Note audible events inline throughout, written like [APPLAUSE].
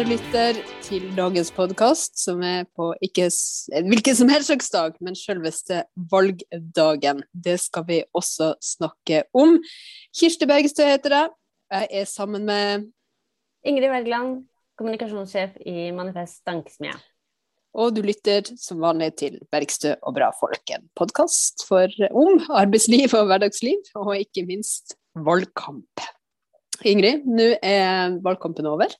Kjære lytter, til dagens podkast, som er på ikke hvilken som helst slags dag, men selveste valgdagen. Det skal vi også snakke om. Kirsti Bergstø heter jeg. Jeg er sammen med Ingrid Wergeland, kommunikasjonssjef i Manifest Dankesmia. Og du lytter som vanlig til Bergstø og bra folk, en podkast om arbeidsliv og hverdagsliv, og ikke minst valgkamp. Ingrid, nå er valgkampen over.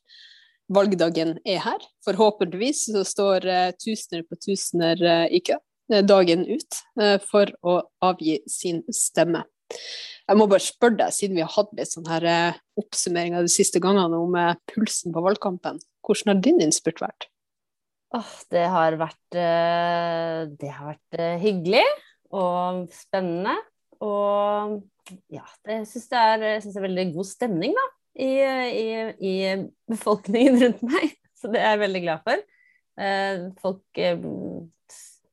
Valgdagen er her. Forhåpentligvis så står uh, tusener på tusener uh, i kø uh, dagen ut for å avgi sin stemme. Jeg må bare spørre deg, siden vi har hatt litt sånn her oppsummering av de siste gangene om pulsen på valgkampen, hvordan har din innspurt vært? Oh, det har vært Det har vært hyggelig og spennende. Og ja, det syns jeg, jeg er veldig god stemning, da i, i, i, befolkningen rundt meg. [LAUGHS] Så det er jeg veldig glad for. Eh, folk eh,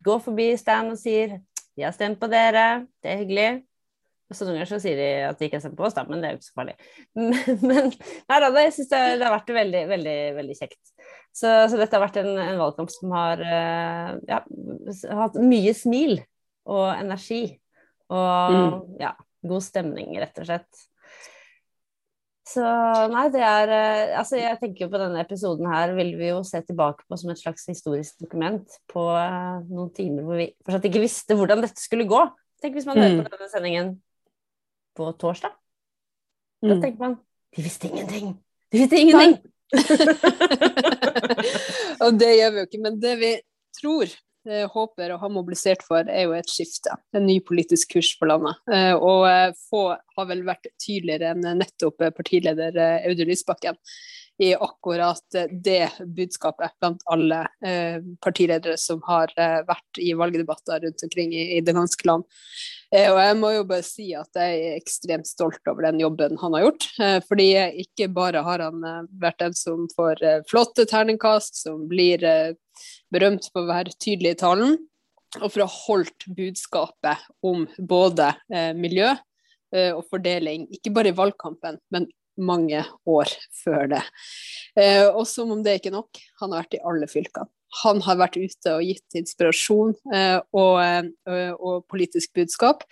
går forbi stand og sier 'Vi har stemt på dere, det er hyggelig'. Så noen ganger så sier de at de ikke har stemt på oss, da, men det er jo ikke så farlig. [LAUGHS] Men, men nei da, jeg syns det, det, har vært veldig, veldig, veldig kjekt. Så, så dette har vært en, en valgkamp som har uh, ja, hatt mye smil og energi. Og mm. ja, god stemning, rett og slett. Så nei, det er eh, Altså, jeg tenker jo på denne episoden her vil vi jo se tilbake på som et slags historisk dokument på uh, noen timer hvor vi fortsatt ikke visste hvordan dette skulle gå. Tenk hvis man mm. hører på denne sendingen på torsdag. Da mm. tenker man De visste ingenting! De visste ingenting! [LAUGHS] og det gjør vi jo ikke. Men det vi tror Eh, håper og har mobilisert for, er jo et skifte. En ny politisk kurs for landet. Eh, og eh, få har vel vært tydeligere enn nettopp partileder Audun Lysbakken i akkurat det budskapet blant alle partiledere som har vært i valgdebatter rundt omkring i, det ganske land. og jeg må jo bare si at jeg er ekstremt stolt over den jobben han har gjort. fordi ikke bare har han vært den som får flotte terningkast, som blir berømt for å være tydelig i talen, og for å ha holdt budskapet om både eh, miljø eh, og fordeling, ikke bare i valgkampen, men mange år før det. Eh, og som om det ikke er nok, han har vært i alle fylkene. Han har vært ute og gitt inspirasjon eh, og, eh, og, politisk budskap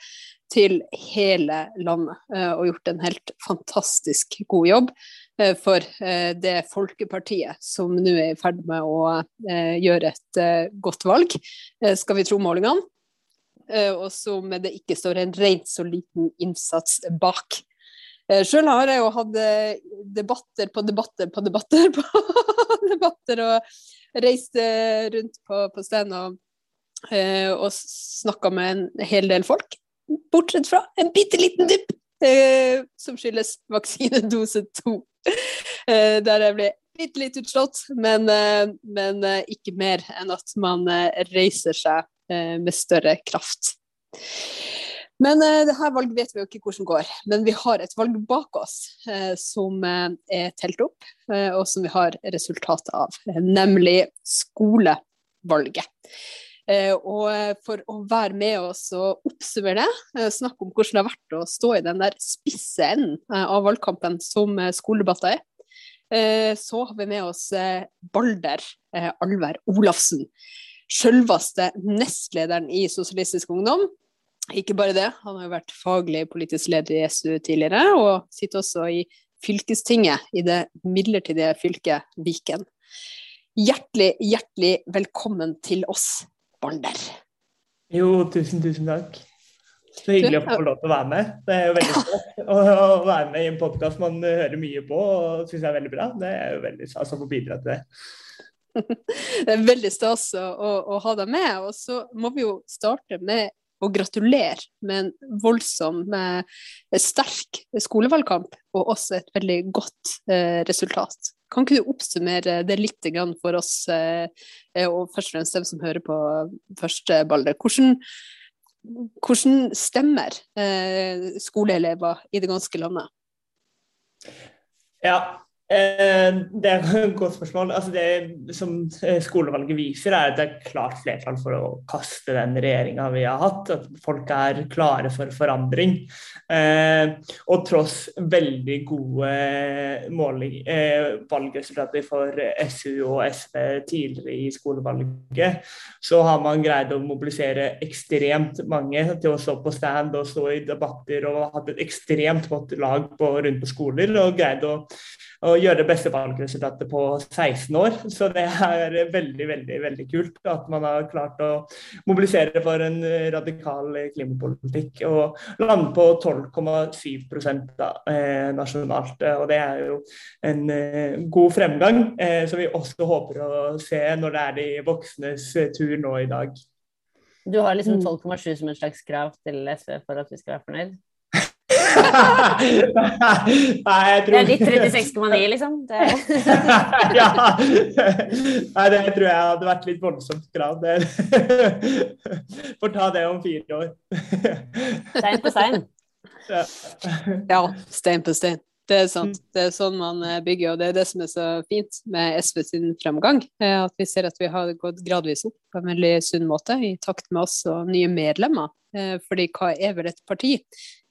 til hele landet, og gjort en helt fantastisk god jobb. For det folkepartiet som nå er i ferd med å gjøre et godt valg, skal vi tro målingene. Og som det ikke står en rent så liten innsats bak. Sjøl har jeg jo hatt debatter på debatter på debatter på [LAUGHS] debatter, og reist rundt på, på stand og, og snakka med en hel del folk. Bortsett fra en bitte liten dupp som skyldes vaksinedose to. [LAUGHS] Eh, der jeg ble bitte litt utslått, men, eh, men, eh, ikke mer enn at man reiser seg med større kraft. Men uh, det her valget vet vi jo ikke hvordan går. Men vi har et valg bak oss uh, som uh, er telt opp, og som vi har resultatet av. Nemlig skolevalget. og for å være med oss og oppsummere det, snakke om hvordan det har vært å stå i den der spisse enden av valgkampen som skoledebatter er, Eh, så har vi med oss eh, Balder eh, Alver Olafsen. Selveste nestlederen i Sosialistisk Ungdom. Ikke bare det, han har jo vært faglig politisk leder i SU tidligere, og sitter også i fylkestinget i det midlertidige fylket Viken. Hjertelig, hjertelig velkommen til oss, Balder. Jo, tusen, tusen takk. Så hyggelig å få lov til å være med. Det er jo veldig [LAUGHS] stas å være med i en podkast man hører mye på og syns er veldig bra. Det er jo veldig stas å få bidra til det. [LAUGHS] Det er veldig stas å, å, å, ha deg med. Og så må vi jo starte med å gratulere med en voldsom, sterk skolevalgkamp, og også et veldig godt eh, resultat. Kan ikke du oppsummere det litt for oss, eh, og først og fremst dem som hører på første, ballet. Hvordan hvordan stemmer eh, skoleelever i det ganske landet? Ja, Eh, det er et godt spørsmål. Altså det som eh, skolevalget viser, er at det er klart flertall for å kaste den regjeringa vi har hatt. At folk er klare for forandring. Eh, og tross veldig gode måling, valgresultater for SU og SV tidligere i skolevalget, så har man greid å mobilisere ekstremt mange til å stå på stand og stå i debatter og hatt et ekstremt godt lag på, rundt på skoler. og greid å å gjøre det beste valgresultatet på 16 år. Så det er veldig, veldig veldig kult at man har klart å mobilisere for en radikal klimapolitikk og lande på 12,7 eh, nasjonalt. Og det er jo en eh, god fremgang, eh, som vi også håper å se når det er de voksnes tur nå i dag. Du har liksom 12,7 mm. som en slags krav til SV for at vi skal være fornøyd? Nei, jeg tror Det er ditt 36,9, liksom? Det... [LAUGHS] ja. Nei, det tror jeg hadde vært litt voldsomt krav. Får ta det om fire år. stein på stein. Ja, stein på stein. Det er sant. Det er sånn man eh, bygger, og det er det som er så fint med SV sin fremgang. Eh, at vi ser at vi har gått gradvis opp på en veldig sunn måte, i takt med oss og nye medlemmer. Eh, fordi hva er vel et parti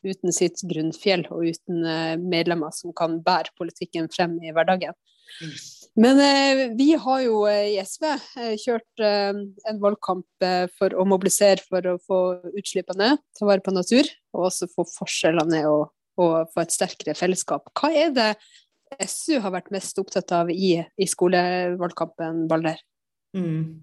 uten sitt grunnfjell og uten medlemmer som kan bære politikken frem i hverdagen. Mm. Men vi har jo i SV kjørt en valgkamp for å mobilisere for å få utslippene ned, ta vare på natur, og også få forskjellene ned og, og, få et sterkere fellesskap. Hva er det SU har vært mest opptatt av i, i skolevalgkampen, Balder? Mm.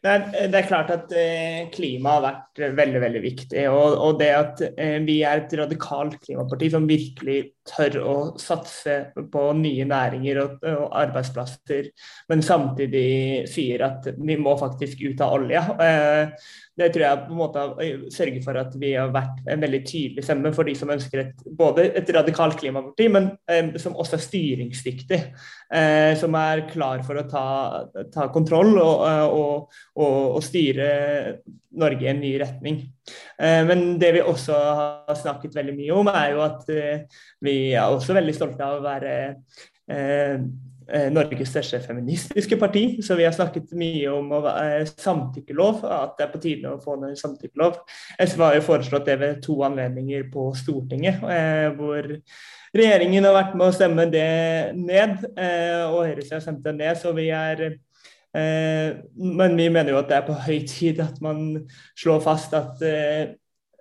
Det er, det er, klart at eh, klima har vært veldig veldig viktig. Og, og det at eh, vi er et radikalt klimaparti som virkelig tør å satse på nye næringer og, og, arbeidsplasser, men samtidig sier at vi må faktisk ut av olja. Eh, det tror jeg på en måte sørger for at vi har vært en veldig tydelig stemme for de som ønsker et, både et radikalt klimaparti, men eh, som også er styringsdyktig. Eh, som er klar for å ta, ta kontroll og, og, og, og, styre Norge i en ny retning. Eh, men det vi også har snakket veldig mye om, er jo at eh, vi er også veldig stolte av å være eh, Norges største feministiske parti, så vi har snakket mye om samtykkelov, at det er på tide å få ned samtykkelov. SV har jo foreslått det ved to anledninger på Stortinget, hvor regjeringen har vært med å stemme det ned, og høyresiden har stemt det ned. så vi er men vi mener jo at det er på høy tid at man slår fast at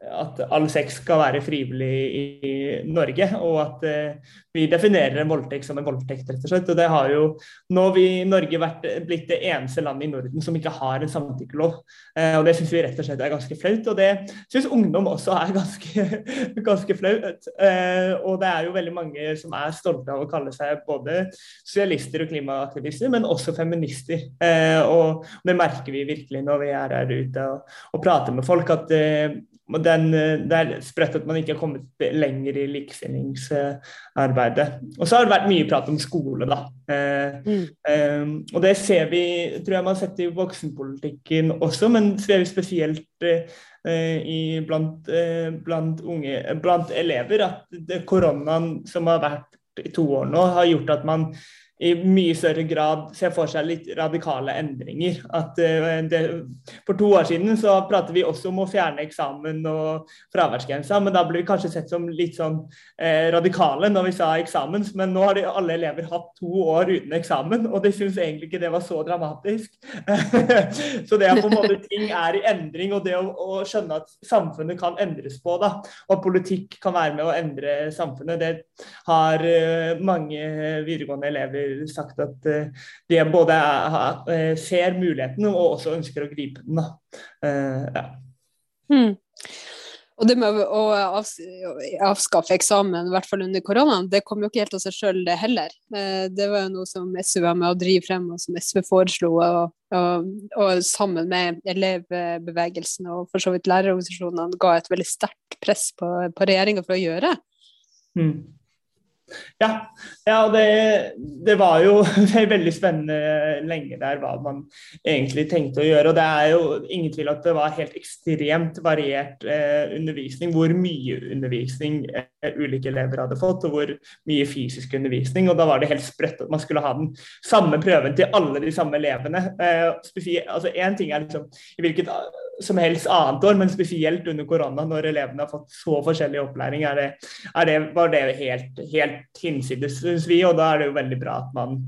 at all sex skal være frivillig i Norge, og at eh, vi definerer en voldtekt som en voldtekt, rett og slett. Og det har jo nå vi i Norge vært, blitt det eneste landet i Norden som ikke har en samtykkelov. Eh, og det syns vi rett og slett er ganske flaut. Og det syns ungdom også er [LAUGHS] ganske, ganske flaut. Eh, og det er jo veldig mange som er stolte av å kalle seg både sosialister og klimaaktivister, men også feminister. Eh, og det merker vi virkelig når vi er her ute og, og prater med folk, at eh, den, eh, det er sprøtt at man ikke har kommet lenger i likestillingsarbeidet. Og så har det vært mye prat om skole, da. Eh, mm. eh, og det ser vi, tror jeg man har sett i voksenpolitikken også, men ser vi spesielt eh, i, blant, eh, blant, unge, blant elever, at det, koronaen som har vært i to år nå, har gjort at man i mye større grad ser for seg litt radikale endringer. At, uh, det, for to år siden så pratet vi også om å fjerne eksamen og fraværsgrensa, men da ble vi kanskje sett som litt sånn uh, radikale når vi sa eksamen. Men nå har de, alle elever hatt to år uten eksamen, og de syns egentlig ikke det var så dramatisk. [LAUGHS] så det er på en måte ting er i endring, og det å, å, skjønne at samfunnet kan endres på, da, og politikk kan være med å endre samfunnet, det har uh, mange videregående elever sagt at eh, de både eh, ser muligheten og også ønsker å gripe den. Eh, ja. Hmm. Og det med å avskaffe eksamen, i hvert fall under koronaen, det kom jo ikke helt av seg sjøl, det heller. Det var jo noe som SV var med å drive frem, og som SV foreslo. Og, og, og sammen med elevbevegelsen og for så vidt lærerorganisasjonene ga et veldig sterkt press på, på regjeringa for å gjøre. Mm. Ja, ja det, det, var jo [LAUGHS] veldig spennende lenge der hva man egentlig tenkte å gjøre. og Det er jo ingen tvil at det var helt ekstremt variert eh, undervisning. Hvor mye undervisning eh, ulike elever hadde fått, og hvor mye fysisk undervisning. og Da var det helt sprøtt at man skulle ha den samme prøven til alle de samme elevene. Eh, altså Én ting er liksom i hvilket som helst annet år, men spesielt under korona, når elevene har fått så forskjellig opplæring, er det, er det, var det helt, helt hinsides, syns vi. Og da er det jo veldig bra at man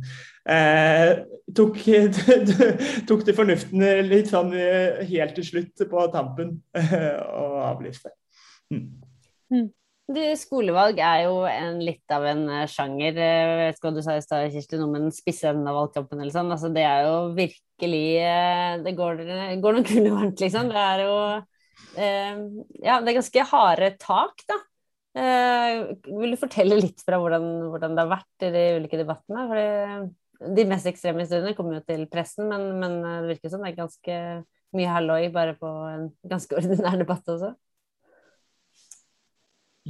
eh, tok, [LAUGHS] tok til fornuften litt sånn eh, helt til slutt på tampen [LAUGHS] og avlyste. Mm. Mm. Du, skolevalg er jo en, litt av en uh, sjanger. Jeg vet ikke hva du sa i stad, Kirsti, noe med den spisse enden av valgkampen eller sånn. Altså, det er jo virkelig uh, Det går, går noen kuler varmt, liksom. Det er jo eh, Ja, det er ganske harde tak, da. vil du fortelle litt fra hvordan, hvordan, det har vært i de ulike debattene? Fordi de mest ekstreme historiene kommer jo til pressen, men, men det virker som det er ganske mye halloi bare på en ganske [LAUGHS] ordinær debatt også.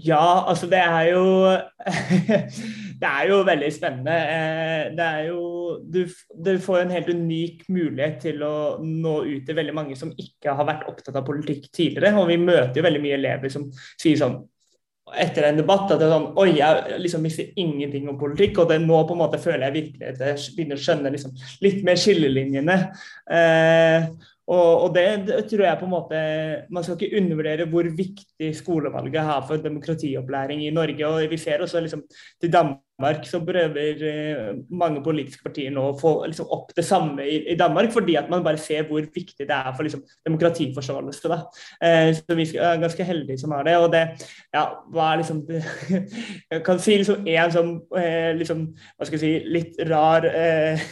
Ja, altså det er jo [LAUGHS] Det er jo veldig spennende. Eh, det er jo du, du, får en helt unik mulighet til å nå ut til veldig mange som ikke har vært opptatt av politikk tidligere. Og vi møter jo veldig mye elever som sier sånn etter en debatt at det er sånn Oi, jeg liksom mister ingenting om politikk, og det nå på en måte føler jeg virkelig at jeg begynner å skjønne liksom, litt mer skillelinjene. Eh, og, og det, det, tror jeg på en måte Man skal ikke undervurdere hvor viktig skolevalget har for demokratiopplæring i Norge. og Vi ser også liksom til Danmark så prøver eh, mange politiske partier nå å få liksom, opp det samme i, i, Danmark, fordi at man bare ser hvor viktig det er for liksom, demokratiforståelse. Eh, så vi er ganske heldige som har det. Og det ja, hva er liksom [LAUGHS] Jeg kan si liksom en sånn eh, liksom, hva skal jeg si, litt rar eh,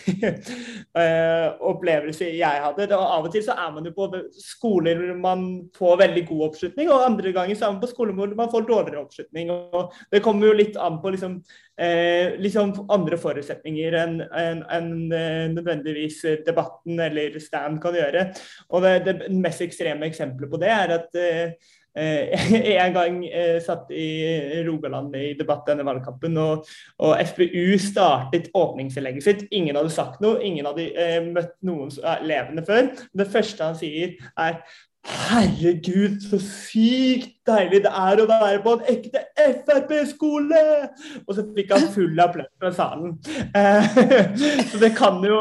[LAUGHS] eh, opplevelse jeg hadde. Og av og til så er man jo på skoler hvor man får veldig god oppslutning, og andre ganger så er man på skoler hvor man får dårligere oppslutning. og Det kommer jo litt an på liksom eh, liksom andre forutsetninger enn en, en, eh, nødvendigvis debatten eller stand kan gjøre. Og det, det mest ekstreme eksempelet på det er at eh, [LAUGHS] en gang eh, satt i Rogaland i debatt denne valgkampen, og, og, FPU startet åpningsinnlegget sitt. Ingen hadde sagt noe, ingen hadde eh, møtt noen som er levende før. Det første han sier, er Herregud, så sykt deilig det er å være på en ekte Frp-skole! Og så fikk han full applaus fra salen. Eh, [LAUGHS] så det kan jo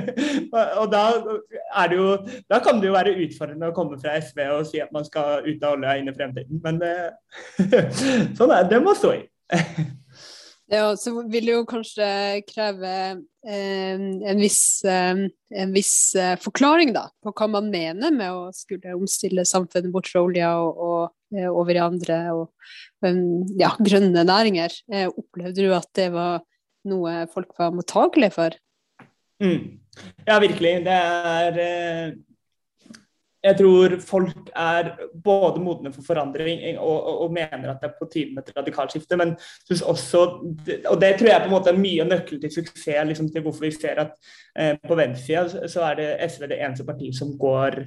[LAUGHS] Og da er det jo Da kan det jo være utfordrende å komme fra SV og si at man skal ut av olja inn i fremtiden, men det, [LAUGHS] sånn er det. Det må stå i. Ja, så vil det jo kanskje kreve eh, en viss, eh, en viss eh, forklaring da, på hva man mener med å skulle omstille samfunnet bort fra olja og, og, eh, over i andre og, ja, grønne næringer. Eh, opplevde du at det var noe folk var mottagelige for? Mm. Ja, virkelig. Det er jeg tror folk er både modne for forandring og, og, og, mener at det er på tide med et radikalt skifte. Men synes også, og det tror jeg på en måte er mye av nøkkelen til suksess, liksom, til hvorfor vi ser at eh, på venstresida så er det SV det eneste partiet som går,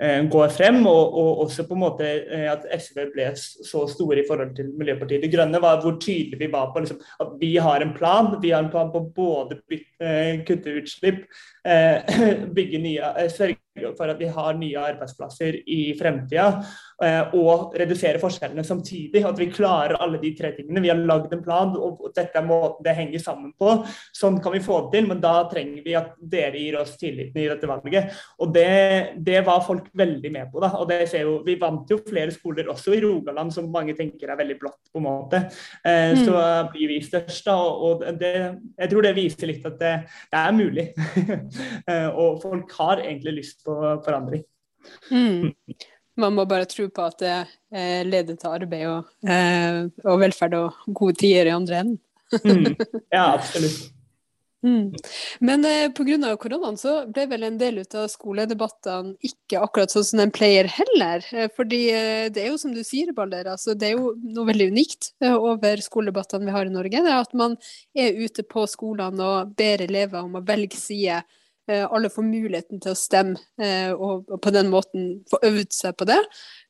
eh, går frem. Og, og, også på en måte eh, at SV ble så store i forhold til Miljøpartiet De Grønne, var hvor tydelig vi var på liksom, at vi har en plan. Vi har en plan på både eh, kutte utslipp, [CLEARS THROAT] bygge nye, eh, sørge for at vi har nye arbeidsplasser i fremtida, eh, og redusere forskjellene samtidig. At vi klarer alle de tre tingene. Vi har lagd en plan, og dette er måten det henger sammen på. Sånn kan vi få det til, men da trenger vi at dere gir oss tilliten i dette valget. Og det, det var folk veldig med på. da, og det ser jo, Vi vant jo flere skoler også i Rogaland som mange tenker er veldig blått, på en måte. Eh, mm. Så blir vi størst, da. og det, Jeg tror det viser litt at det, det er mulig. [LAUGHS] Eh, og folk har egentlig lyst på forandring. Mm. Man må bare tro på at det eh, leder til arbeid og, eh, og, velferd og gode tider i andre enden. mm. [LAUGHS] Ja, absolutt. Mm. Men eh, pga. koronaen så ble vel en del ut av skoledebattene ikke akkurat sånn som en pleier heller. Eh, fordi eh, det er jo som du sier, Balder, altså, det er jo noe veldig unikt eh, over skoledebattene vi har i Norge. Det er at man er ute på skolene og ber elever om å velge side Eh, alle får muligheten til å stemme, eh, og, på den måten få øvd seg på det.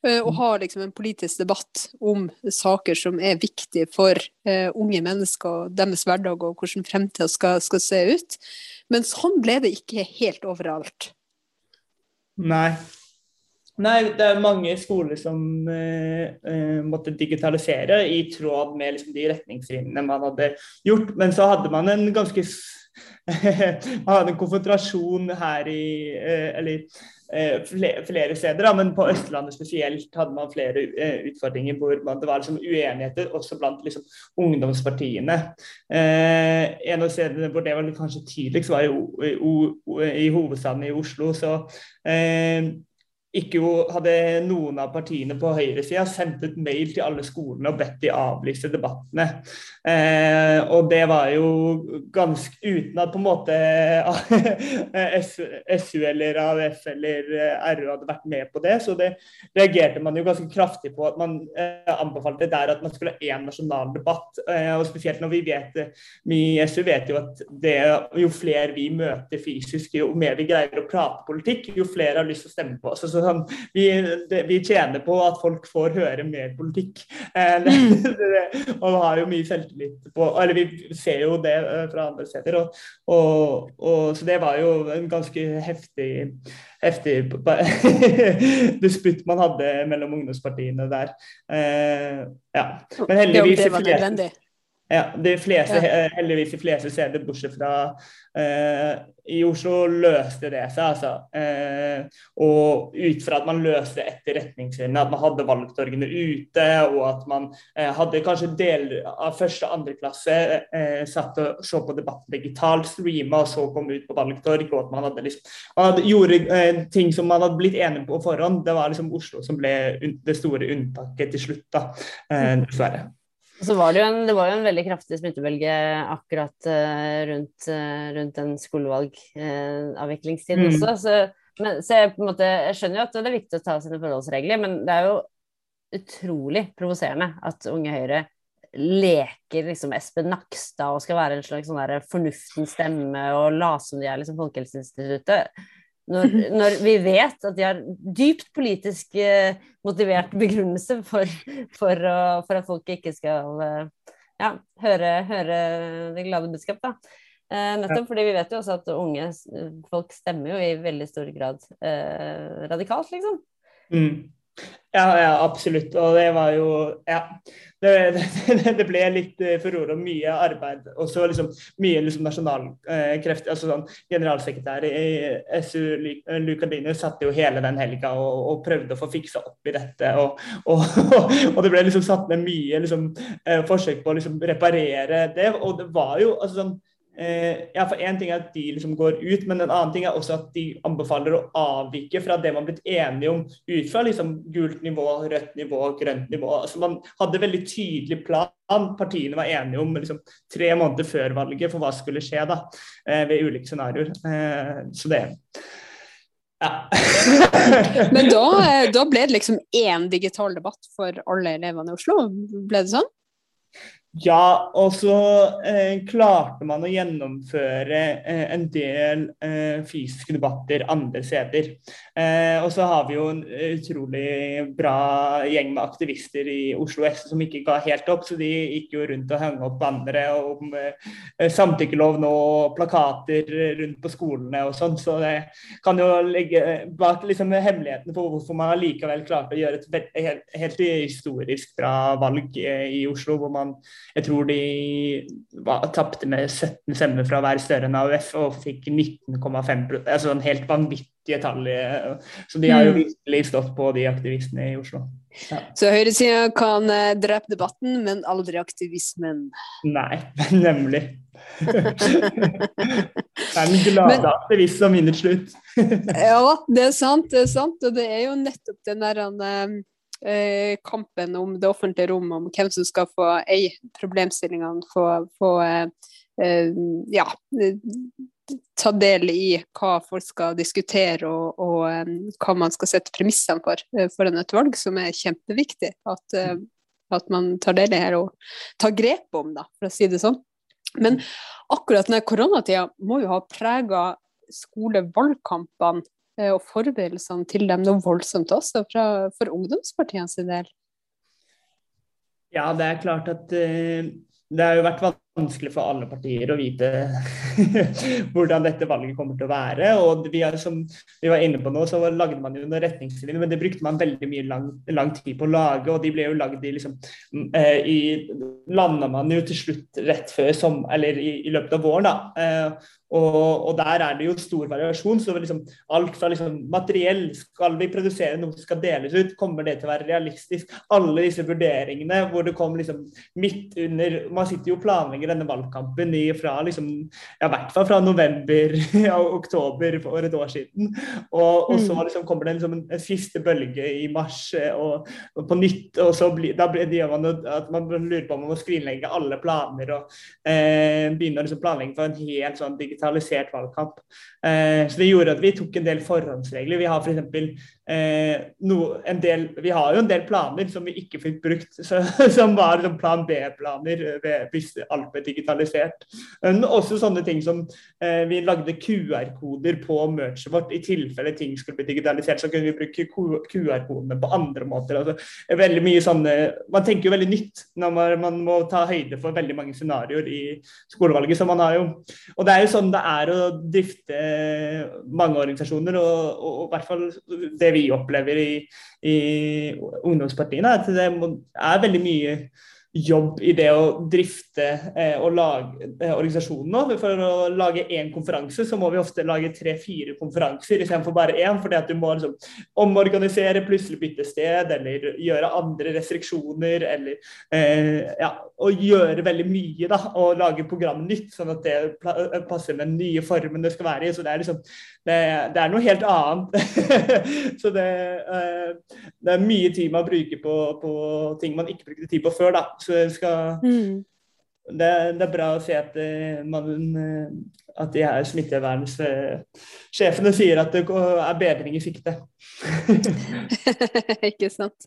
Eh, og ha liksom en politisk debatt om saker som er viktige for eh, unge mennesker og deres hverdag, og hvordan fremtida skal, skal, se ut. Men sånn ble det ikke helt overalt. Nei. Nei, det er mange skoler som uh, eh måtte digitalisere i tråd med liksom, de retningslinjene man hadde gjort. Men så hadde man en ganske [LAUGHS] man hadde en konfrontasjon her i eh, Eller eh, flere steder, men på Østlandet spesielt hadde man flere eh, utfordringer hvor det var liksom uenigheter også blant liksom ungdomspartiene. En av stedene hvor det var kanskje tydeligst, var i, hovedstaden i Oslo. så ikke jo hadde noen av partiene på høyresida sendt ut mail til alle skolene og bedt de avlyse debattene. Eh, og det var jo ganske uten at på en måte [LAUGHS] SU eller AUF eller RU hadde vært med på det. Så det reagerte man jo ganske kraftig på at man eh, anbefalte der at man skulle ha én nasjonal debatt. Eh, og spesielt når vi vet Vi i SU vet jo at det, jo flere vi møter fysisk, jo mer vi greier å prate politikk, jo flere har lyst til å stemme på oss. Altså, sånn, vi, det, vi, tjener på at folk får høre mer politikk. Eh, mm. [LAUGHS] og har jo mye selvtillit på Eller vi ser jo det eh, fra andre steder. Og, og, og, så det var jo en ganske heftig, heftig [LAUGHS] disputt man hadde mellom ungdomspartiene der. Eh, ja. Men heldigvis det var nødvendig. Ja, de fleste, ja. heldigvis de fleste steder, bortsett fra eh, i Oslo, løste det seg. altså. Eh, og ut fra at man løste etter retningslinjene, at man hadde valgtorgene ute, og at man eh, hadde kanskje del av første og andre klasse eh, satt og så på debatten digitalt, streama og så kom ut på valgtorg, og at man hadde liksom man hadde, gjorde eh, ting som man hadde blitt enig på forhånd. Det var liksom Oslo som ble det store unntaket til slutt, da, eh, dessverre. Så var det, jo en, det var jo en veldig kraftig smittebølge akkurat uh, rundt, uh, rundt den skolevalgavviklingstiden uh, mm. også. Så, men, så jeg, måte, jeg, skjønner jo at det er viktig å ta sine forholdsregler, men det er jo utrolig provoserende at Unge Høyre leker liksom Espen Nakstad og skal være en slags sånn fornuftens stemme og late som de er liksom Folkehelseinstituttet. Når, [LAUGHS] når, vi vet at de har dypt politisk eh, motivert begrunnelse for, for, å, for, at folk ikke skal eh, ja, høre, høre, det glade budskap. Da. Eh, nettopp fordi vi vet jo også at unge folk stemmer jo i veldig stor grad eh, radikalt, liksom. Mm. Ja, ja, absolutt. Og det var jo Ja. Det, det, [LAUGHS] det ble litt uh, furore og mye arbeid. Og så liksom mye liksom nasjonalkreft. Uh, altså sånn Generalsekretær i SU, Luca Lucardini, satt jo hele den helga og, og, prøvde å få fiksa opp i dette. Og, og, [LAUGHS] og det ble liksom satt ned mye liksom, forsøk på å liksom reparere det. Og det var jo altså sånn Eh, ja, for Én ting er at de liksom går ut, men en annen ting er også at de anbefaler å avvike fra det man har blitt enige om ut fra liksom gult nivå, rødt nivå, grønt nivå. Altså Man hadde veldig tydelig plan. Partiene var enige om liksom, tre måneder før valget for hva skulle skje da, eh, ved ulike scenarioer. Eh, så det ja. [LAUGHS] men da, eh, da ble det liksom én digital debatt for alle elevene i Oslo, ble det sånn? Ja, og så eh, klarte man å gjennomføre eh, en del eh, fysiske debatter andre steder. Eh, og så har vi jo en utrolig bra gjeng med aktivister i Oslo S som ikke ga helt opp, så de gikk jo rundt og hang opp bannere om eh, samtykkelov nå, og plakater rundt på skolene og sånn. Så det kan jo ligge bak liksom, hemmelighetene på hvorfor man allikevel klarte å gjøre et helt, helt historisk bra valg eh, i Oslo, hvor man jeg tror de tapte med 17 stemmer fra hver større enn AUF og fikk 19,5 altså en helt vanvittige tall. Så de har jo mm. virkelig stått på, de aktivistene i Oslo. Ja. Så høyresida kan eh, drepe debatten, men aldri aktivismen? Nei, [LAUGHS] nemlig. [LAUGHS] det er en glade aktivist som vinner slutt. ja, det er sant, det er sant. Og det er jo nettopp den der um, eh, kampen om det offentlige rom, om hvem som skal få eie problemstillingene, få, få eh, eh, ja, ta del i hva folk skal diskutere og, og um, hva man skal sette premissene for foran et valg, som er kjempeviktig at, uh, at, man tar del i her og tar grep om, da, for å si det sånn. Men akkurat denne koronatida må jo ha prega skolevalgkampene og forberedelsene til dem noe voldsomt også fra, for ungdomspartiene sin del? Ja, det er klart at uh, det har jo vært vanskelig for alle partier å vite [LAUGHS] hvordan dette valget kommer til å være. og vi er, Som vi var inne på nå, så lagde man jo noen retningslinjer, men det brukte man veldig mye lang, lang tid på å lage. og De ble jo lagd i liksom eh, i, Landa man jo til slutt rett før som, eller i, i løpet av våren. da, eh, og, og, der er det jo stor variasjon. så liksom, Alt fra liksom, materiell, skal vi produsere noe som skal deles ut, kommer det til å være realistisk? Alle disse vurderingene hvor det kom liksom midt under Man sitter jo og planlegger denne valgkampen i, fra liksom, ja, hvert fall fra november [LAUGHS] og oktober for et år siden. Og, og så mm. liksom, kommer det liksom en, en, siste bølge i mars eh, og, og på nytt. og så blir, da blir det man at man lurer på om man må skrinlegge alle planer og eh, begynne å liksom, planlegge for en helt sånn digitalisert valgkamp. Eh, så det gjorde at vi tok en del forhåndsregler. Vi har f.eks. Eh, no, en del, vi har jo en del planer som vi ikke fikk brukt, så, [LAUGHS] som var liksom plan B-planer hvis alt ble. Men også sånne ting som eh, vi lagde QR-koder på merchet vårt i tilfelle ting skulle bli digitalisert. Så kunne vi bruke QR-kodene på andre måter. Altså, veldig mye sånne, man tenker jo veldig nytt når man, man må ta høyde for veldig mange scenarioer i skolevalget. som man har jo, og Det er jo sånn det er å drifte mange organisasjoner, og, og, og i hvert fall det vi opplever i, i ungdomspartiene, at det er veldig mye jobb i det å drifte eh, og lage eh, organisasjonen nå. For å lage én konferanse, så må vi ofte lage tre-fire konferanser istedenfor bare én. Fordi du må liksom, omorganisere, plutselig bytte sted, eller gjøre andre restriksjoner. Eller eh, ja, og gjøre veldig mye, da. Og lage program nytt, sånn at det passer med den nye formen det skal være i. Så det er liksom det, det er noe helt annet. [LAUGHS] så det, eh, det, er mye tid man bruker på, på ting man ikke brukte tid på før, da. Så det, skal, mm. det, det, er bra å se at, eh, man, eh, at de her smittevernsjefene sier at det er bedring i sikte. [LAUGHS] Ikke sant.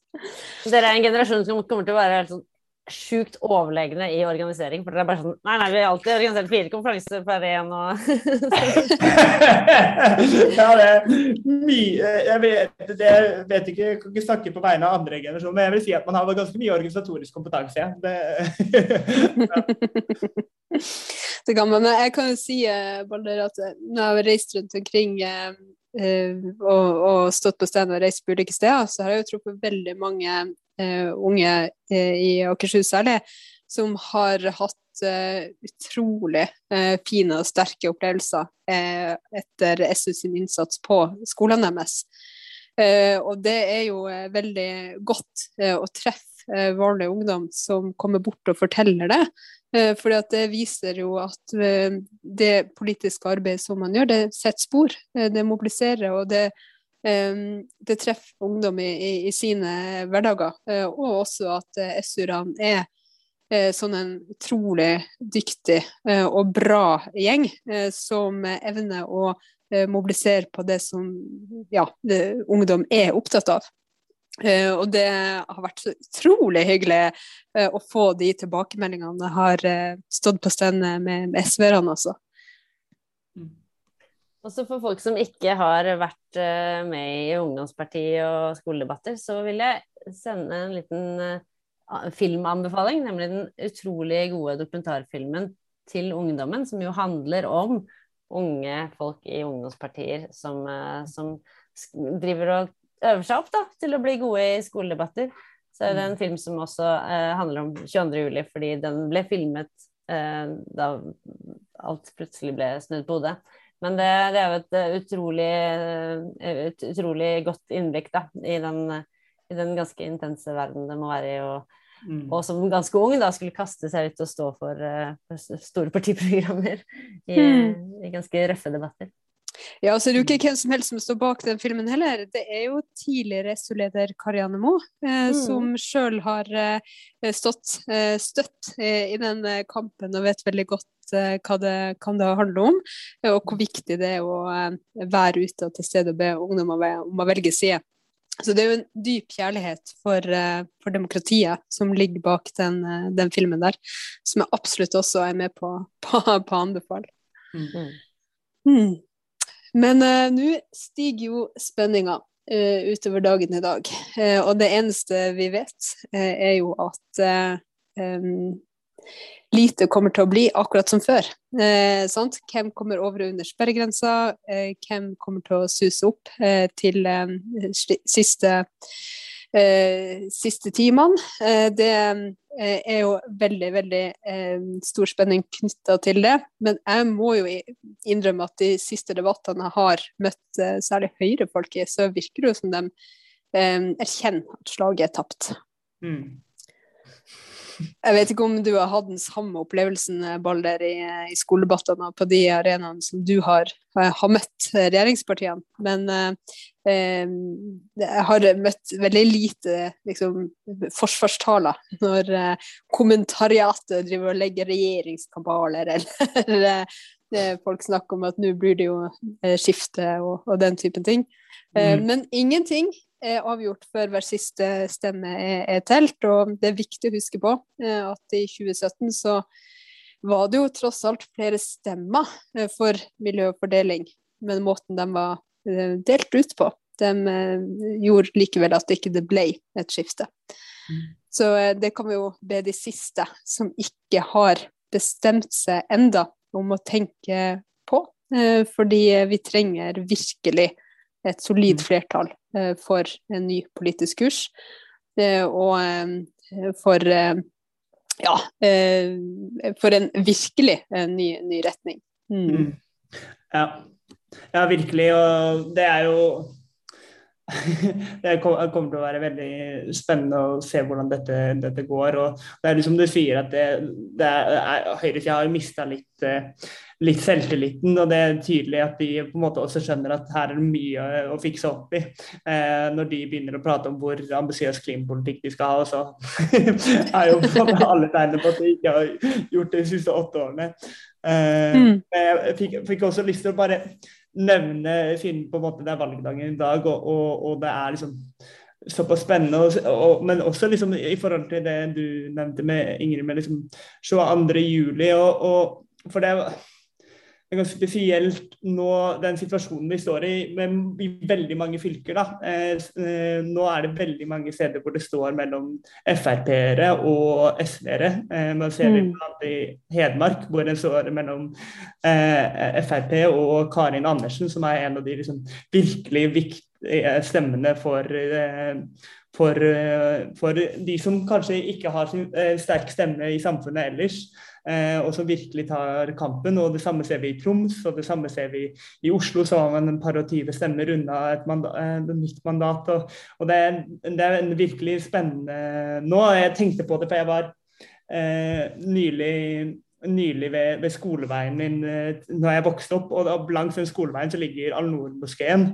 Dere er en generasjon som kommer til å være helt sånn sjukt overlegne i organisering. For det er bare sånn Nei, nei, vi har alltid organisert fire konferanser per én og [LAUGHS] Ja, det er mye Jeg vet, det, vet ikke, jeg kan ikke snakke på vegne av andre generasjoner, men jeg vil si at man har ganske mye organisatorisk kompetanse. Det, ja. [LAUGHS] det kan man. Jeg kan jo si, eh, Balder, at eh, når jeg har reist rundt omkring eh, og, og, stått på stedet og reist på ulike steder, så har jeg jo truffet veldig mange unge uh, i Akershus særlig, som har hatt uh, utrolig fine og sterke opplevelser etter SU sin innsats på skolene deres. og det er jo veldig godt å treffe vanlig ungdom som kommer bort og forteller det. Fordi at det viser jo at det politiske arbeidet som man gjør, det setter spor. det mobiliserer, og det det treffer ungdom i, i, sine hverdager. Eh, og også at eh, SU-erne er eh, sånn en utrolig dyktig og bra gjeng som evner å mobilisere på det som ja, ungdom er opptatt av. Uh, og det har vært så utrolig hyggelig uh, å få de tilbakemeldingene jeg har uh, stått på stevne med, med SV-erne, altså. Også for folk som ikke har vært eh, med i ungdomsparti og skoledebatter, så vil jeg sende en liten eh, filmanbefaling, nemlig den utrolig gode dokumentarfilmen til ungdommen, som jo handler om unge folk i ungdomspartier som, eh, som driver og øver seg opp da, til å bli gode i skoledebatter. Så er det en mm. film som også eh, handler om 22. juli, fordi den ble filmet eh, da alt plutselig ble snudd på hodet. Men det, det, er jo et eh, utrolig, eh, et utrolig godt innblikk da, i, den, i den ganske intense verden det må være i. Og, mm. og, som ganske ung da skulle kaste seg ut og stå for, for store partiprogrammer i, mm. i ganske røffe debatter. Ja, så det er jo ikke hvem som helst som står bak den filmen heller. Det er jo tidligere SU-leder Karianne Moe, eh, mm. som sjøl har eh, stått eh, støtt eh, i den eh, kampen og vet veldig godt eh, hva det kan det handle om, og hvor viktig det er å være ute og til stede og be ungdom om å velge side. Så det er jo en dyp kjærlighet for, for demokratiet som ligger bak den, den, filmen der, som jeg absolutt også er med på, [LAUGHS] på, på å anbefale. Mm. Mm. Men uh, nå stiger jo spenninga uh, utover dagen i dag. Uh, og det eneste vi vet, er jo at um, lite kommer til å bli akkurat som før. Hvem kommer over og under sperregrensa? hvem kommer til å suse opp til siste eh, siste timene. Eh, det eh, er jo veldig, veldig eh, stor spenning knytta til det. Men jeg må jo innrømme at de siste debattene jeg har møtt eh, særlig Høyre-folk i, så virker det jo som de eh, erkjenner at slaget er tapt. Mm. Jeg vet ikke om du har hatt den samme opplevelsen, Balder, i, i skoledebattene på de arenaene som du har, har møtt regjeringspartiene. Men eh, jeg har møtt veldig lite liksom, forsvarstaler når eh, kommentariatet driver og legger regjeringskabaler, [LAUGHS] eller eh, folk snakker om at nå blir det jo eh, skifte og, og den typen ting. Eh, mm. Men ingenting er avgjort før hver siste stemme er, er, telt. Og det er viktig å huske på eh, at i 2017 så var det jo tross alt flere stemmer eh, for miljøfordeling, men måten de var eh, delt ut på, de gjorde likevel at det ikke ble et skifte. Mm. Så det kan vi jo be de siste som ikke har bestemt seg enda om å tenke på, fordi vi trenger virkelig et solid mm. flertall eh, for en ny politisk kurs. Eh, og eh, for ja, for en virkelig ny, ny retning. Mm. Mm. Ja. ja, virkelig. Og det er jo [LAUGHS] det kommer til å være veldig spennende å se hvordan dette, dette går. og Det er liksom du sier at det, det er, høyresida har mista litt, litt selvtilliten. og Det er tydelig at de på en måte også skjønner at her er det mye å fikse opp i. Eh, når de begynner å prate om hvor ambisiøs klimapolitikk de skal ha, så [LAUGHS] er jo alle tegnene på at de ikke har gjort det de siste åtte årene. Eh, mm. Jeg fikk, fikk, også lyst til å bare nevne, siden på en måte det er valgdagen i dag, og, og, og det er liksom såpass spennende. Og, men også liksom i forhold til det du nevnte med Ingrid, med liksom 22. juli. Og, og for det er ganske spesielt nå, den situasjonen vi står i, med, i veldig mange fylker. da. Eh, eh, nå er det veldig mange steder hvor det står mellom Frp-ere og SV-ere. Eh, man ser det mm. i Hedmark, hvor det står mellom eh, Frp og Karin Andersen, som er en av de liksom, virkelig viktige stemmene for eh, for, eh, for, de som kanskje ikke har sin sterk stemme i samfunnet ellers eh, og som virkelig tar kampen. og Det samme ser vi i Troms og det samme ser vi i Oslo. Så var man en par og tyve stemmer unna et, mandat, eh, et nytt mandat. og, og det, er, det, er, virkelig spennende nå. Jeg tenkte på det, for jeg var eh, nylig nylig ved, ved, skoleveien min eh, når jeg vokste opp. og Langs den skoleveien så ligger Al-Noor-moskeen.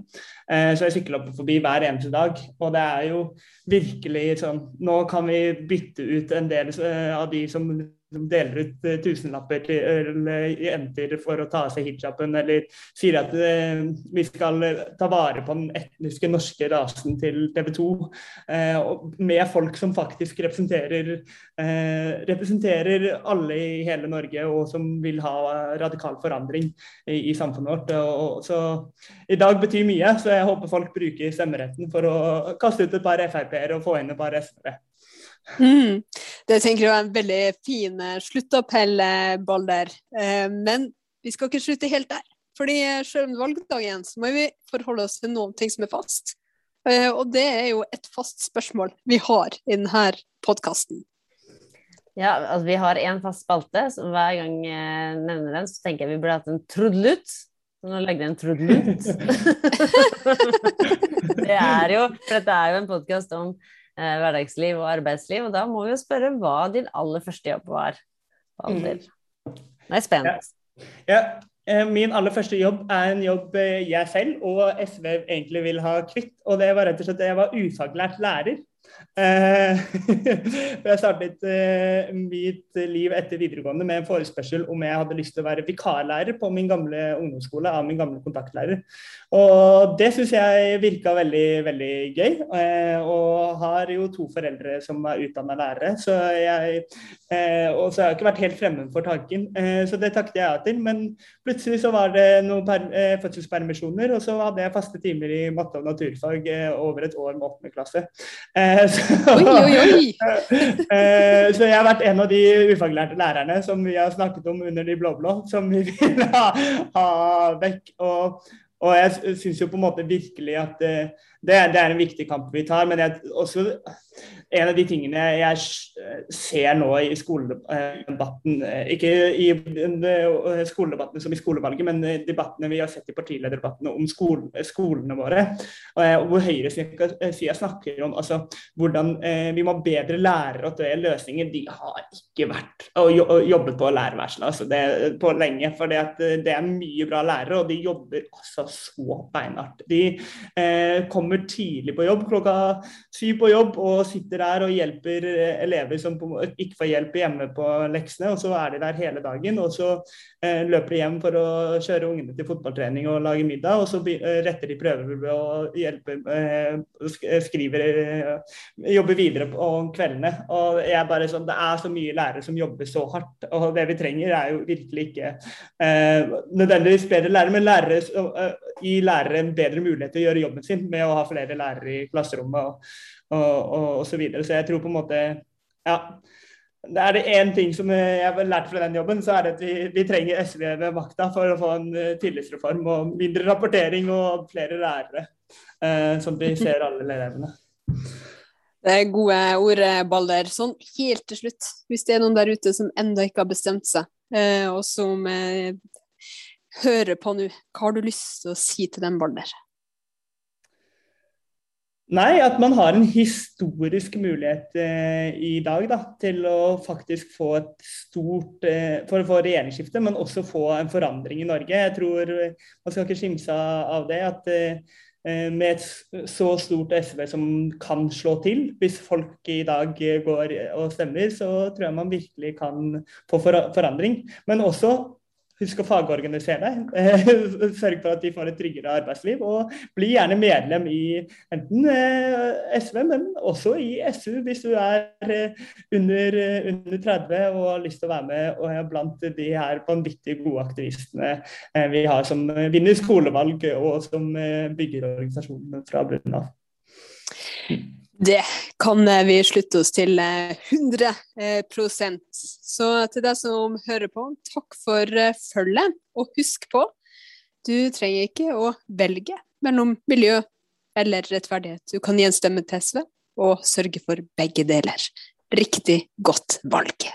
Eh, så jeg sykler opp forbi hver eneste dag. Og det er jo virkelig sånn Nå kan vi bytte ut en del eh, av de som som deler ut uh, tusenlapper til jenter for å ta av seg hijaben, eller sier at uh, vi skal ta vare på den etniske norske rasen til TV 2. Uh, med folk som faktisk representerer, representerer alle i hele Norge, og som vil ha radikal forandring i, i samfunnet vårt. Og, så I dag betyr mye, så jeg håper folk bruker stemmeretten for å kaste ut et par Frp-er og få inn et par SV. Mm. Det tenker jeg er en veldig fin eh, sluttappell, eh, Balder. Eh, men vi skal ikke slutte helt der. Fordi selv om det er igjen, så må vi forholde oss til noen ting som er fast. Og det er jo et fast spørsmål vi har i denne podkasten. Ja, altså vi har én fast spalte, så hver gang jeg nevner den, så tenker jeg vi burde hatt en trudelutt. Så nå legger jeg en trudelutt. [LAUGHS] [LAUGHS] det er jo, for dette er jo en podkast om hverdagsliv og arbeidsliv. Og da må vi jo spørre hva din aller første jobb var. Alder. Mm. Nå er jeg spent. Ja. ja. Eh, min aller første jobb er en jobb eh, jeg selv og SV egentlig vil ha kvitt. Og det var rett og slett at jeg var ufaglært lærer. Eh, [LAUGHS] jeg startet eh, mitt liv etter videregående med en forespørsel om jeg hadde lyst til å være vikarlærer på min gamle ungdomsskole av min gamle kontaktlærer. Og det syns jeg virka veldig, veldig gøy. Eh, og har jo to foreldre som er utdanna lærere, så jeg, og så har jeg ikke vært helt fremmed for tanken. Så det takket jeg ja til. Men plutselig så var det noen fødselspermisjoner, og så hadde jeg faste timer i matte og naturfag over et år med åttende klasse. Så Oi, oi, oi! [LAUGHS] Eh, så jeg har vært en av de ufaglærte lærerne som vi har snakket om under de blå-blå, som vi vil ha, ha vekk. Og, og jeg syns jo på en måte virkelig at det, det, er en viktig kamp vi tar. Men jeg, også en av de tingene jeg ser nå i skoledebatten, ikke i skoledebattene som i skolevalget, men debattene vi har sett i partilederdebattene om skole, skolene våre, hvor høyresida snakker om altså, hvordan vi må ha bedre lærere og det løsninger. De har ikke vært og jobbet på lærerværelset altså på lenge. For det, er mye bra lærere, og de jobber altså så beinhardt. De eh, kommer tidlig på jobb, klokka syv på jobb, og sitter der og hjelper eh, elever som ikke får hjelp hjemme på leksene. og Så er de der hele dagen. og Så eh, løper de hjem for å kjøre ungene til fotballtrening og lage middag. og Så eh, retter de prøver og hjelper, hjelpe, skriver, jobber videre om kveldene. og jeg bare sånn, Det er så mye lærere som jobber så hardt. og Det vi trenger, er jo virkelig ikke nødvendigvis bedre lærere, men lærere, gi lærere en bedre mulighet til å gjøre jobben sin med å ha flere lærere i klasserommet. og og, og, og så videre. Så jeg tror på en måte Ja. Det er det én ting som jeg har lært fra den jobben, så er det at vi, vi trenger SV ved makta for å få en uh, tillitsreform og mindre rapportering og flere lærere. Uh, sånn at vi ser alle elevene. Det er gode ord, Balder. Sånn helt til slutt, hvis det er noen der ute som ennå ikke har bestemt seg, og som hører på nå, hva har du lyst til å si til dem, Balder? Nei, at man har en historisk mulighet eh, i dag da, til å faktisk få et stort eh, For å få regjeringsskifte, men også få en forandring i Norge. Jeg tror Man skal ikke skimse av det. at eh, med et så stort SV som kan slå til, hvis folk i dag går og stemmer, så tror jeg man virkelig kan få forandring. Men også Husk å fagorganisere deg. [LAUGHS] Sørg for at de får et tryggere arbeidsliv. Og bli gjerne medlem i enten eh, SV, men også i SU hvis du er eh, under, eh, under 30 og har lyst til å være med og er blant de her vanvittig gode aktivistene vi har som vinner skolevalg og som bygger organisasjonen fra bunnen av. Det kan vi slutte oss til 100 eh, Så til deg som hører på, takk for eh, følget. Og husk på, du trenger ikke å velge mellom miljø eller rettferdighet. Du kan gi en til SV og sørge for begge deler. Riktig godt valg.